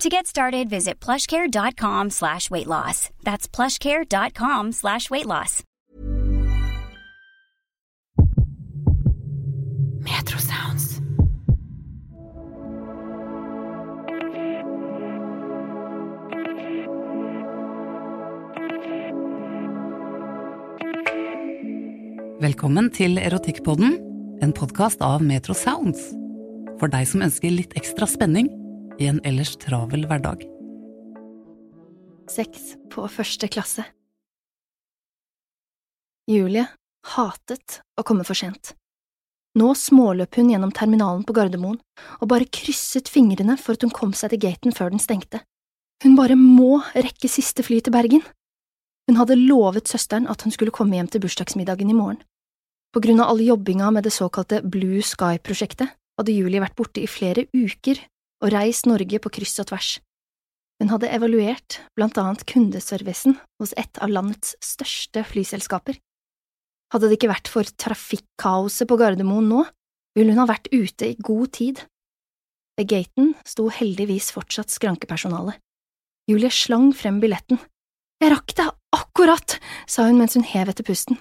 To get started, visit plushcare.com slash weight loss. That's plushcare.com slash weight loss. Metro Sounds. Velkommen til Erotikkpodden, en podkast av Metro Sounds. For deg som ønsker litt ekstra spenning i en ellers travel hverdag. Sex på første klasse. Julie hatet å komme for sent. Nå småløp hun gjennom terminalen på Gardermoen og bare krysset fingrene for at hun kom seg til gaten før den stengte. Hun bare må rekke siste fly til Bergen. Hun hadde lovet søsteren at hun skulle komme hjem til bursdagsmiddagen i morgen. På grunn av all jobbinga med det såkalte Blue Sky-prosjektet hadde Julie vært borte i flere uker og reist Norge på kryss og tvers. Hun hadde evaluert blant annet kundeservicen hos et av landets største flyselskaper. Hadde det ikke vært for trafikkaoset på Gardermoen nå, ville hun ha vært ute i god tid. Ved gaten sto heldigvis fortsatt skrankepersonale. Julie slang frem billetten. Jeg rakk det akkurat, sa hun mens hun hev etter pusten.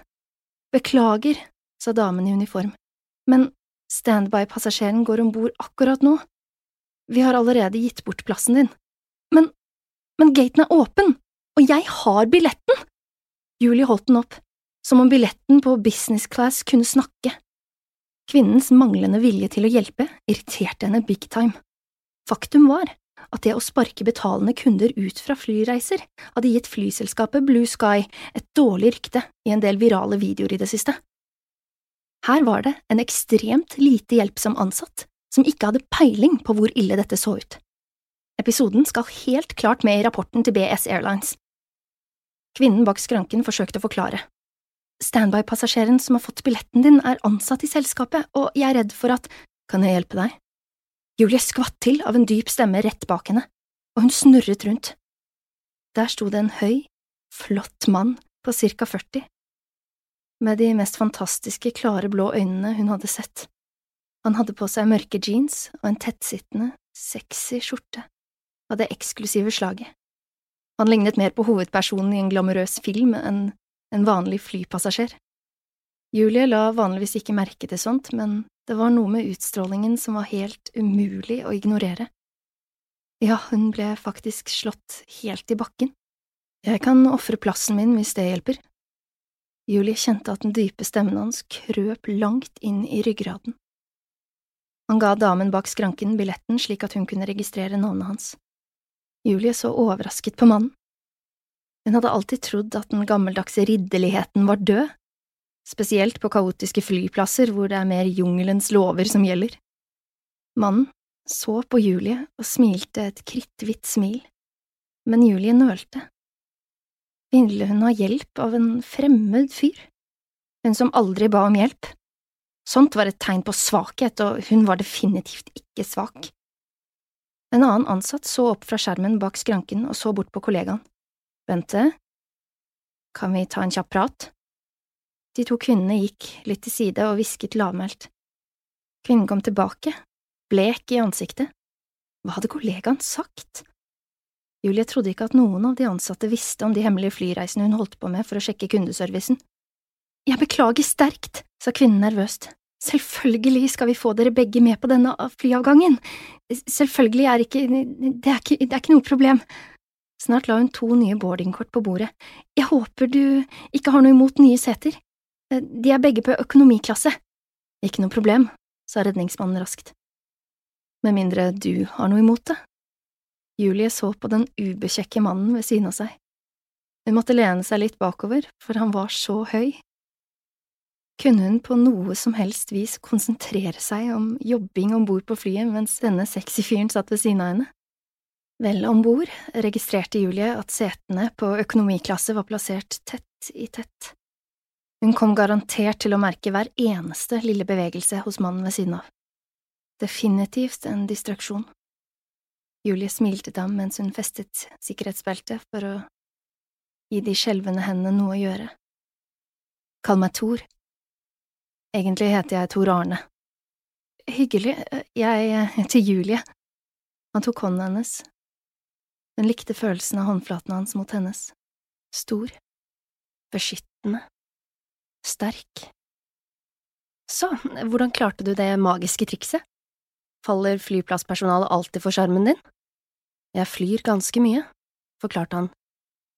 Beklager, sa damen i uniform, men standby-passasjeren går om bord akkurat nå. Vi har allerede gitt bort plassen din. Men, men gaten er åpen, og jeg har billetten! Julie holdt den opp, som om billetten på business class kunne snakke. Kvinnens manglende vilje til å hjelpe irriterte henne big time. Faktum var at det å sparke betalende kunder ut fra flyreiser hadde gitt flyselskapet Blue Sky et dårlig rykte i en del virale videoer i det siste. Her var det en ekstremt lite hjelpsom ansatt som ikke hadde peiling på hvor ille dette så ut. Episoden skal helt klart med i rapporten til BS Airlines. Kvinnen bak skranken forsøkte å forklare. Standby-passasjeren som har fått billetten din, er ansatt i selskapet, og jeg er redd for at… Kan jeg hjelpe deg? Julie skvatt til av en dyp stemme rett bak henne, og hun snurret rundt. Der sto det en høy, flott mann på cirka 40, med de mest fantastiske, klare blå øynene hun hadde sett. Han hadde på seg mørke jeans og en tettsittende, sexy skjorte av det eksklusive slaget. Han lignet mer på hovedpersonen i en glamorøs film enn en vanlig flypassasjer. Julie la vanligvis ikke merke til sånt, men det var noe med utstrålingen som var helt umulig å ignorere. Ja, hun ble faktisk slått helt i bakken. Jeg kan ofre plassen min hvis det hjelper. Julie kjente at den dype stemmen hans krøp langt inn i ryggraden. Han ga damen bak skranken billetten slik at hun kunne registrere navnet hans. Julie så overrasket på mannen. Hun hadde alltid trodd at den gammeldagse ridderligheten var død, spesielt på kaotiske flyplasser hvor det er mer jungelens lover som gjelder. Mannen så på Julie og smilte et kritthvitt smil, men Julie nølte. Ville hun ha hjelp av en fremmed fyr? Hun som aldri ba om hjelp? Sånt var et tegn på svakhet, og hun var definitivt ikke svak. En annen ansatt så opp fra skjermen bak skranken og så bort på kollegaen. Bente, kan vi ta en kjapp prat? De to kvinnene gikk litt til side og hvisket lavmælt. Kvinnen kom tilbake, blek i ansiktet. Hva hadde kollegaen sagt? Julie trodde ikke at noen av de ansatte visste om de hemmelige flyreisene hun holdt på med for å sjekke kundeservicen. Jeg beklager sterkt, sa kvinnen nervøst. Selvfølgelig skal vi få dere begge med på denne flyavgangen. Selvfølgelig er ikke… det er ikke, noe problem. Snart la hun to nye boardingkort på bordet. Jeg håper du ikke har noe imot nye seter. De er begge på økonomiklasse. Ikke noe problem, sa redningsmannen raskt. Med mindre du har noe imot det, Julie så på den ubekjekke mannen ved siden av seg. Hun måtte lene seg litt bakover, for han var så høy. Kunne hun på noe som helst vis konsentrere seg om jobbing om bord på flyet mens denne sexy fyren satt ved siden av henne? Vel om bord registrerte Julie at setene på økonomiklasse var plassert tett i tett. Hun kom garantert til å merke hver eneste lille bevegelse hos mannen ved siden av. Definitivt en distraksjon. Julie smilte til ham mens hun festet sikkerhetsbeltet for å gi de skjelvende hendene noe å gjøre. Kall meg Thor. Egentlig heter jeg Tor Arne. Hyggelig, jeg heter Julie. Han tok hånden hennes. Hun likte følelsen av håndflaten hans mot hennes. Stor, beskyttende, sterk. Så, hvordan klarte du det magiske trikset? Faller flyplasspersonalet alltid for sjarmen din? Jeg flyr ganske mye, forklarte han,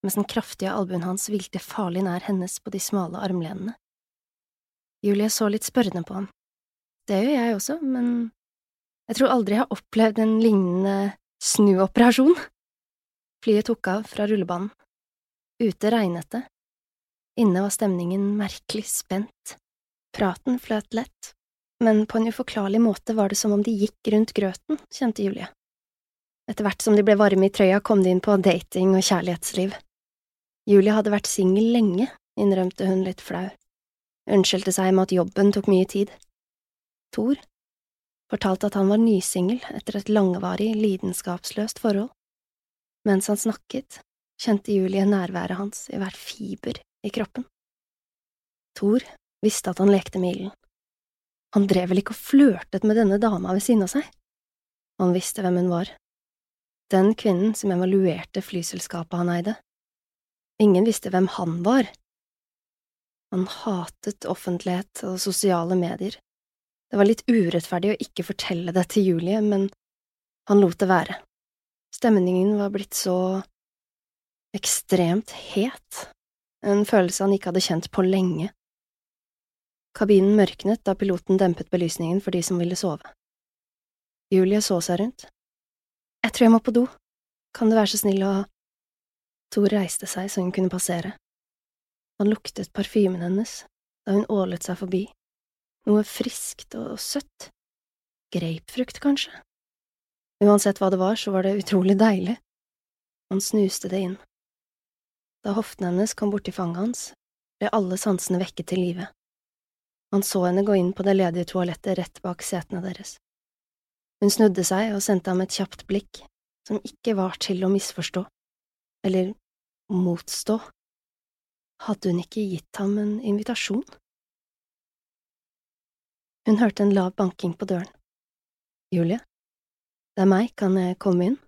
mens den kraftige albuen hans hvilte farlig nær hennes på de smale armlenene. Julie så litt spørrende på ham. Det gjør jeg også, men jeg tror aldri jeg har opplevd en lignende snuoperasjon. Flyet tok av fra rullebanen. Ute regnet det. Inne var stemningen merkelig spent. Praten fløt lett, men på en uforklarlig måte var det som om de gikk rundt grøten, kjente Julie. Etter hvert som de ble varme i trøya, kom de inn på dating og kjærlighetsliv. Julie hadde vært singel lenge, innrømte hun litt flau. Unnskyldte seg med at jobben tok mye tid. Thor fortalte at han var nysingel etter et langvarig, lidenskapsløst forhold. Mens han snakket, kjente Julie nærværet hans i hver fiber i kroppen. Thor visste at han lekte med ilden. Han drev vel ikke og flørtet med denne dama ved siden av seg? Han visste hvem hun var, den kvinnen som evaluerte flyselskapet han eide. Ingen visste hvem han var. Han hatet offentlighet og sosiale medier. Det var litt urettferdig å ikke fortelle det til Julie, men han lot det være. Stemningen var blitt så ekstremt het, en følelse han ikke hadde kjent på lenge. Kabinen mørknet da piloten dempet belysningen for de som ville sove. Julie så seg rundt. Jeg tror jeg må på do. Kan du være så snill å… Tor reiste seg så hun kunne passere. Han luktet parfymen hennes da hun ålet seg forbi, noe friskt og søtt. Grapefrukt, kanskje? Uansett hva det var, så var det utrolig deilig. Han snuste det inn. Da hoften hennes kom borti fanget hans, ble alle sansene vekket til live. Han så henne gå inn på det ledige toalettet rett bak setene deres. Hun snudde seg og sendte ham et kjapt blikk, som ikke var til å misforstå, eller motstå. Hadde hun ikke gitt ham en invitasjon? Hun hørte en lav banking på døren. Julie, det er meg, kan jeg komme inn?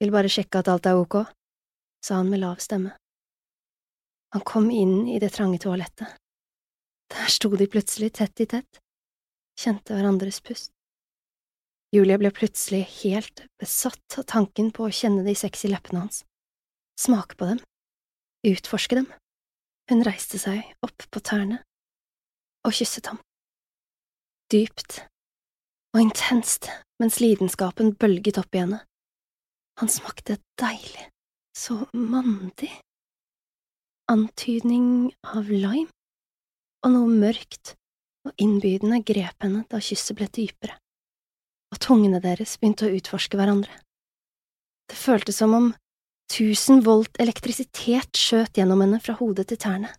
Vil bare sjekke at alt er ok, sa han med lav stemme. Han kom inn i det trange toalettet. Der sto de plutselig tett i tett, kjente hverandres pust. Julie ble plutselig helt besatt av tanken på å kjenne de sexy leppene hans, smake på dem, utforske dem. Hun reiste seg opp på tærne og kysset ham. Dypt og intenst mens lidenskapen bølget opp i henne. Han smakte deilig, så mandig. Antydning av lime, og noe mørkt og innbydende grep henne da kysset ble dypere og tungene deres begynte å utforske hverandre. Det føltes som om tusen volt elektrisitet skjøt gjennom henne fra hodet til tærne.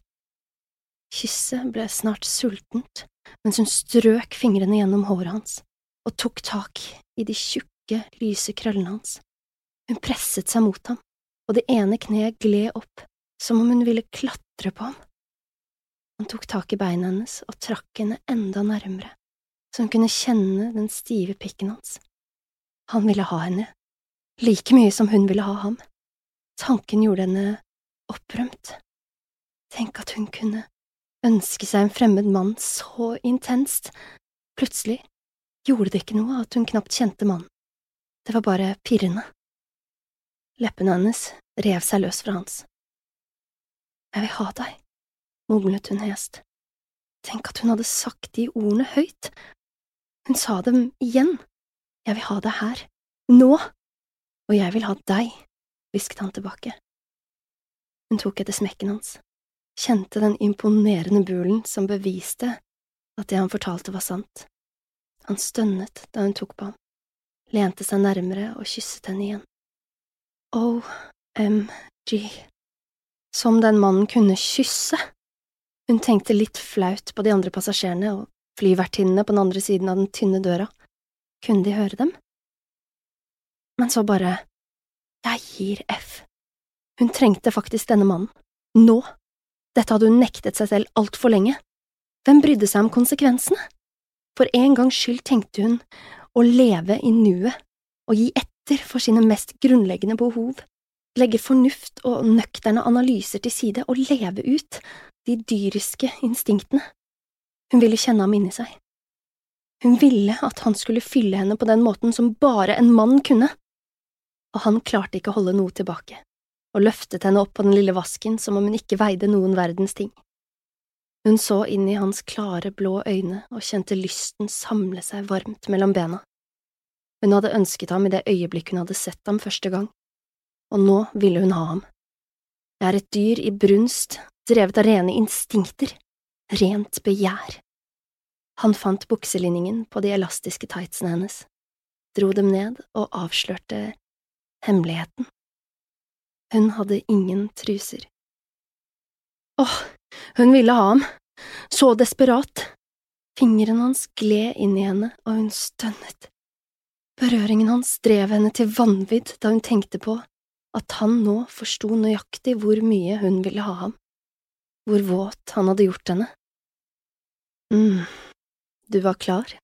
Kysset ble snart sultent mens hun strøk fingrene gjennom håret hans og tok tak i de tjukke, lyse krøllene hans. Hun presset seg mot ham, og det ene kneet gled opp som om hun ville klatre på ham. Han tok tak i beina hennes og trakk henne enda nærmere, så hun kunne kjenne den stive pikken hans. Han ville ha henne, like mye som hun ville ha ham. Tanken gjorde henne opprømt. Tenk at hun kunne ønske seg en fremmed mann så intenst. Plutselig gjorde det ikke noe at hun knapt kjente mannen. Det var bare pirrende. Leppene hennes rev seg løs fra hans. Jeg vil ha deg, mumlet hun hest. Tenk at hun hadde sagt de ordene høyt. Hun sa dem igjen. Jeg vil ha deg her, nå, og jeg vil ha deg, hvisket han tilbake. Hun tok etter smekken hans, kjente den imponerende bulen som beviste at det han fortalte var sant. Han stønnet da hun tok på ham, lente seg nærmere og kysset henne igjen. OMG, som den mannen kunne kysse! Hun tenkte litt flaut på de andre passasjerene og flyvertinnene på den andre siden av den tynne døra. Kunne de høre dem? Men så bare… Jeg gir F. Hun trengte faktisk denne mannen. Nå. Dette hadde hun nektet seg selv altfor lenge. Hvem brydde seg om konsekvensene? For en gangs skyld tenkte hun å leve i nuet og gi etter for sine mest grunnleggende behov, legge fornuft og nøkterne analyser til side og leve ut de dyriske instinktene. Hun ville kjenne ham inni seg. Hun ville at han skulle fylle henne på den måten som bare en mann kunne, og han klarte ikke å holde noe tilbake, og løftet henne opp på den lille vasken som om hun ikke veide noen verdens ting. Hun så inn i hans klare, blå øyne og kjente lysten samle seg varmt mellom bena. Hun hadde ønsket ham i det øyeblikk hun hadde sett ham første gang, og nå ville hun ha ham. Jeg er et dyr i brunst drevet av rene instinkter, rent begjær. Han fant bukselinningen på de elastiske tightsene hennes, dro dem ned og avslørte hemmeligheten. Hun hadde ingen truser. Åh, hun ville ha ham, så desperat. Fingeren hans gled inn i henne, og hun stønnet. Berøringen hans drev henne til vanvidd da hun tenkte på at han nå forsto nøyaktig hvor mye hun ville ha ham hvor våt han hadde gjort henne. mm, du var klar,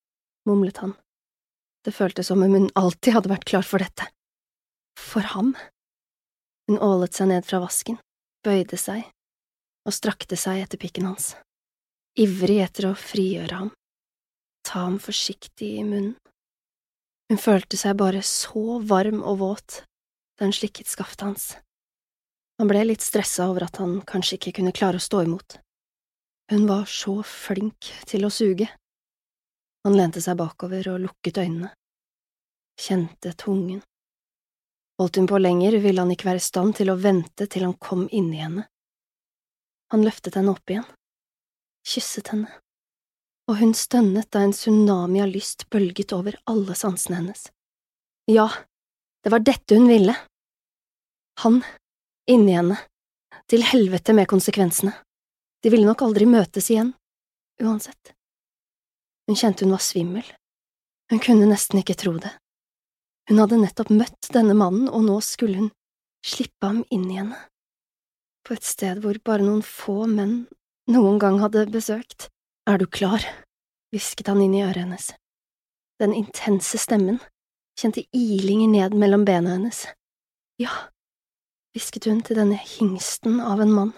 mumlet han. Det føltes som om hun alltid hadde vært klar for dette. For ham. Hun ålet seg ned fra vasken, bøyde seg og strakte seg etter pikken hans, ivrig etter å frigjøre ham, ta ham forsiktig i munnen. Hun følte seg bare så varm og våt da hun slikket skaftet hans. Han ble litt stressa over at han kanskje ikke kunne klare å stå imot. Hun var så flink til å suge. Han lente seg bakover og lukket øynene, kjente tungen. Holdt hun på lenger, ville han ikke være i stand til å vente til han kom inni henne. Han løftet henne opp igjen, kysset henne, og hun stønnet da en tsunami av lyst bølget over alle sansene hennes. Ja, det var dette hun ville. Han inni henne, til helvete med konsekvensene, de ville nok aldri møtes igjen, uansett. Hun kjente hun var svimmel, hun kunne nesten ikke tro det. Hun hadde nettopp møtt denne mannen, og nå skulle hun slippe ham inn i henne, på et sted hvor bare noen få menn noen gang hadde besøkt. Er du klar? hvisket han inn i øret hennes. Den intense stemmen kjente ilinger ned mellom bena hennes. Ja, hvisket hun til denne hingsten av en mann.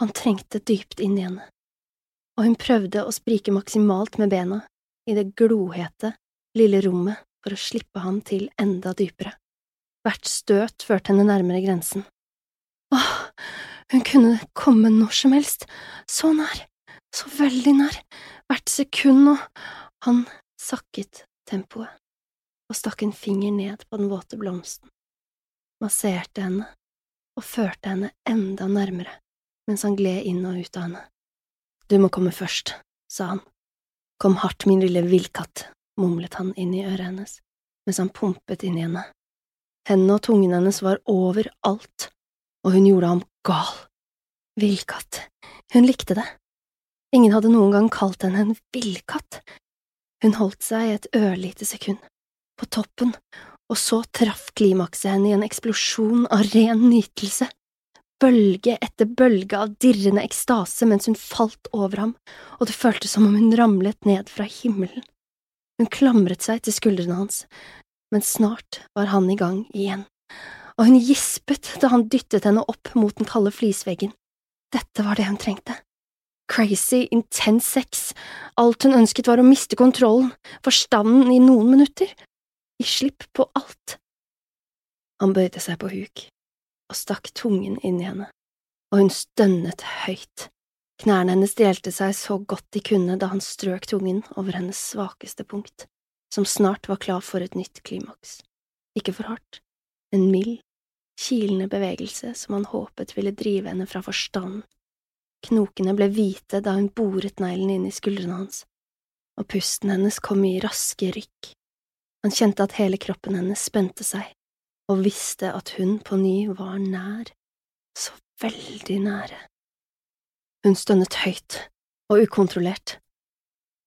Han trengte dypt inn i henne, og hun prøvde å sprike maksimalt med bena i det glohete, lille rommet for å slippe han til enda dypere. Hvert støt førte henne nærmere grensen. Åh, hun kunne komme når som helst, så nær, så veldig nær, hvert sekund, nå… han sakket tempoet og stakk en finger ned på den våte blomsten masserte henne og førte henne enda nærmere mens han gled inn og ut av henne. Du må komme først, sa han. Kom hardt, min lille villkatt, mumlet han inn i øret hennes mens han pumpet inn i henne. Hendene og tungen hennes var overalt, og hun gjorde ham gal. Villkatt, hun likte det. Ingen hadde noen gang kalt henne en villkatt. Hun holdt seg et ørlite sekund, på toppen, og så traff klimakset henne i en eksplosjon av ren nytelse. bølge etter bølge av dirrende ekstase mens hun falt over ham, og det føltes som om hun ramlet ned fra himmelen. Hun klamret seg til skuldrene hans, men snart var han i gang igjen, og hun gispet da han dyttet henne opp mot den kalde flisveggen. Dette var det hun trengte. Crazy, intens sex, alt hun ønsket var å miste kontrollen, forstanden i noen minutter, gi slipp på alt. Han bøyde seg på huk og stakk tungen inn i henne, og hun stønnet høyt. Knærne hennes delte seg så godt de kunne da han strøk tungen over hennes svakeste punkt, som snart var klar for et nytt klimaks. Ikke for hardt, en mild, kilende bevegelse som han håpet ville drive henne fra forstanden. Knokene ble hvite da hun boret neglen inn i skuldrene hans, og pusten hennes kom i raske rykk. Han kjente at hele kroppen hennes spente seg, og visste at hun på ny var nær, så veldig nære. Hun stønnet høyt og ukontrollert.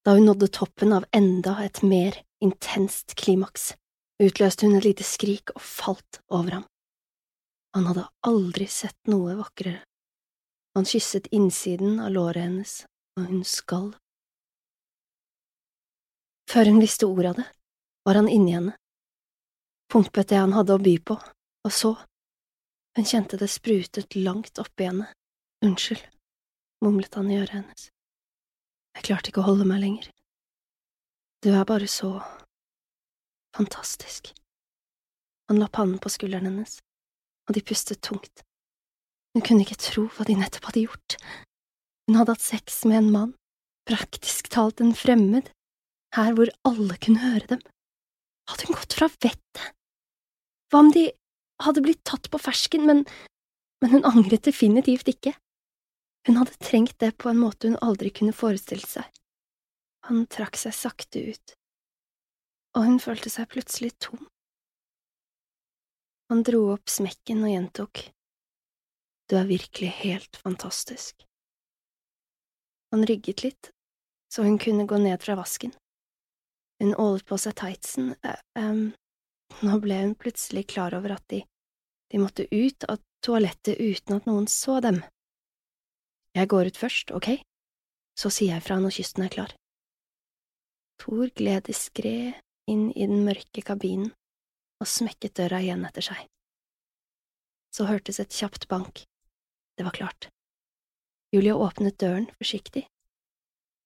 Da hun nådde toppen av enda et mer intenst klimaks, utløste hun et lite skrik og falt over ham. Han hadde aldri sett noe vakrere. Han kysset innsiden av låret hennes, og hun skalv. Før hun visste ordet av det, var han inni henne, pumpet det han hadde å by på, og så… Hun kjente det sprutet langt oppi henne. Unnskyld, mumlet han i øret hennes. Jeg klarte ikke å holde meg lenger. Du er bare så… fantastisk. Han la pannen på skulderen hennes, og de pustet tungt. Hun kunne ikke tro hva de nettopp hadde gjort. Hun hadde hatt sex med en mann, praktisk talt en fremmed, her hvor alle kunne høre dem. Hadde hun gått fra vettet? Hva om de hadde blitt tatt på fersken, men, men hun angret definitivt ikke. Hun hadde trengt det på en måte hun aldri kunne forestilt seg. Han trakk seg sakte ut, og hun følte seg plutselig tom. Han dro opp smekken og gjentok, Du er virkelig helt fantastisk. Han rygget litt, så hun kunne gå ned fra vasken. Hun ålet på seg tightsen, um, nå ble hun plutselig klar over at de, de måtte ut av toalettet uten at noen så dem. Jeg går ut først, ok, så sier jeg fra når kysten er klar. Thor gled diskré inn i den mørke kabinen og smekket døra igjen etter seg. Så hørtes et kjapt bank. Det var klart. Julia åpnet døren forsiktig.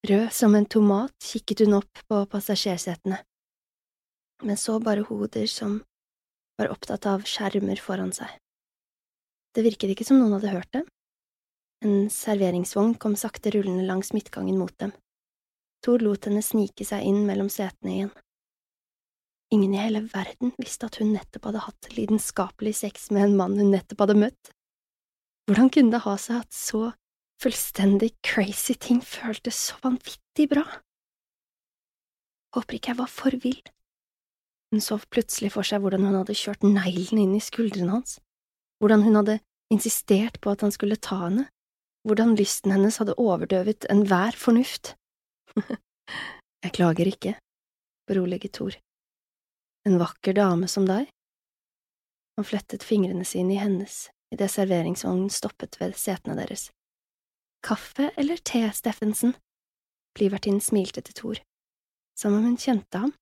Rød som en tomat kikket hun opp på passasjersetene men så bare hoder som var opptatt av skjermer foran seg. Det virket ikke som noen hadde hørt dem. En serveringsvogn kom sakte rullende langs midtgangen mot dem. Thor lot henne snike seg inn mellom setene igjen. Ingen i hele verden visste at hun nettopp hadde hatt lidenskapelig sex med en mann hun nettopp hadde møtt. Hvordan kunne det ha seg at så fullstendig crazy ting føltes så vanvittig bra? Håper ikke jeg var for vill. Hun så plutselig for seg hvordan hun hadde kjørt neglen inn i skuldrene hans, hvordan hun hadde insistert på at han skulle ta henne, hvordan lysten hennes hadde overdøvet enhver fornuft. Jeg klager ikke, beroliget Thor. En vakker dame som deg? Han flettet fingrene sine i hennes idet serveringsvognen stoppet ved setene deres. Kaffe eller te, Steffensen? Flyvertinnen smilte til Thor, som om hun kjente ham.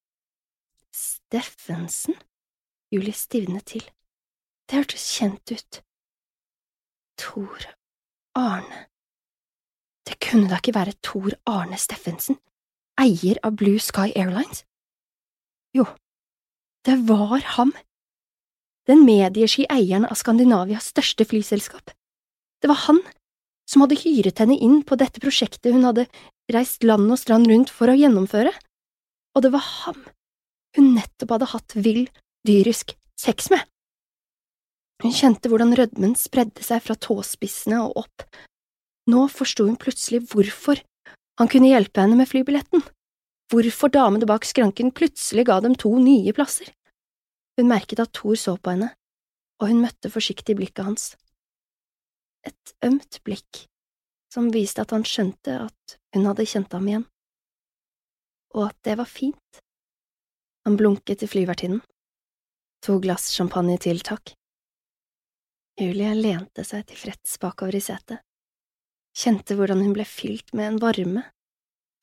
Steffensen? Julie stivnet til. Det hørtes kjent ut. Tor Arne… Det kunne da ikke være Tor Arne Steffensen, eier av Blue Sky Airlines? Jo, det var ham. Den mediesky eieren av Skandinavias største flyselskap. Det var han som hadde hyret henne inn på dette prosjektet hun hadde reist land og strand rundt for å gjennomføre, og det var ham hun nettopp hadde hatt vill, dyrisk sex med. Hun kjente hvordan rødmen spredde seg fra tåspissene og opp. Nå forsto hun plutselig hvorfor han kunne hjelpe henne med flybilletten, hvorfor damene bak skranken plutselig ga dem to nye plasser. Hun merket at Thor så på henne, og hun møtte forsiktig blikket hans. Et ømt blikk som viste at han skjønte at hun hadde kjent ham igjen, og at det var fint. Han blunket til flyvertinnen. To glass champagne til, takk. Julie lente seg tilfreds bakover i setet, kjente hvordan hun ble fylt med en varme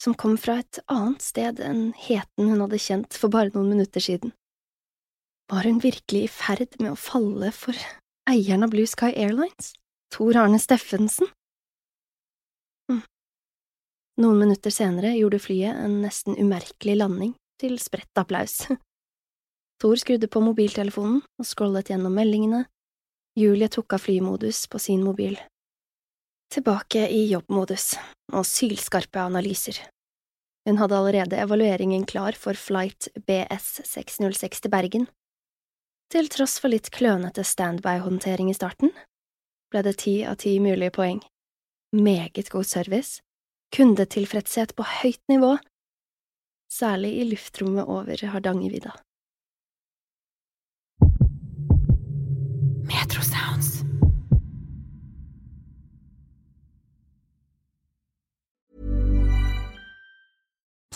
som kom fra et annet sted enn heten hun hadde kjent for bare noen minutter siden. Var hun virkelig i ferd med å falle for eieren av Blue Sky Airlines, Tor Arne Steffensen? Hm. Noen minutter senere gjorde flyet en nesten umerkelig landing, til spredt applaus. Thor skrudde på mobiltelefonen og scrollet gjennom meldingene, Julie tok av flymodus på sin mobil. Tilbake i jobbmodus og sylskarpe analyser. Hun hadde allerede evalueringen klar for flight BS 606 til Bergen. Til tross for litt klønete standby-håndtering i starten, ble det ti av ti mulige poeng. Meget god service, kundetilfredshet på høyt nivå, særlig i luftrommet over Hardangervidda.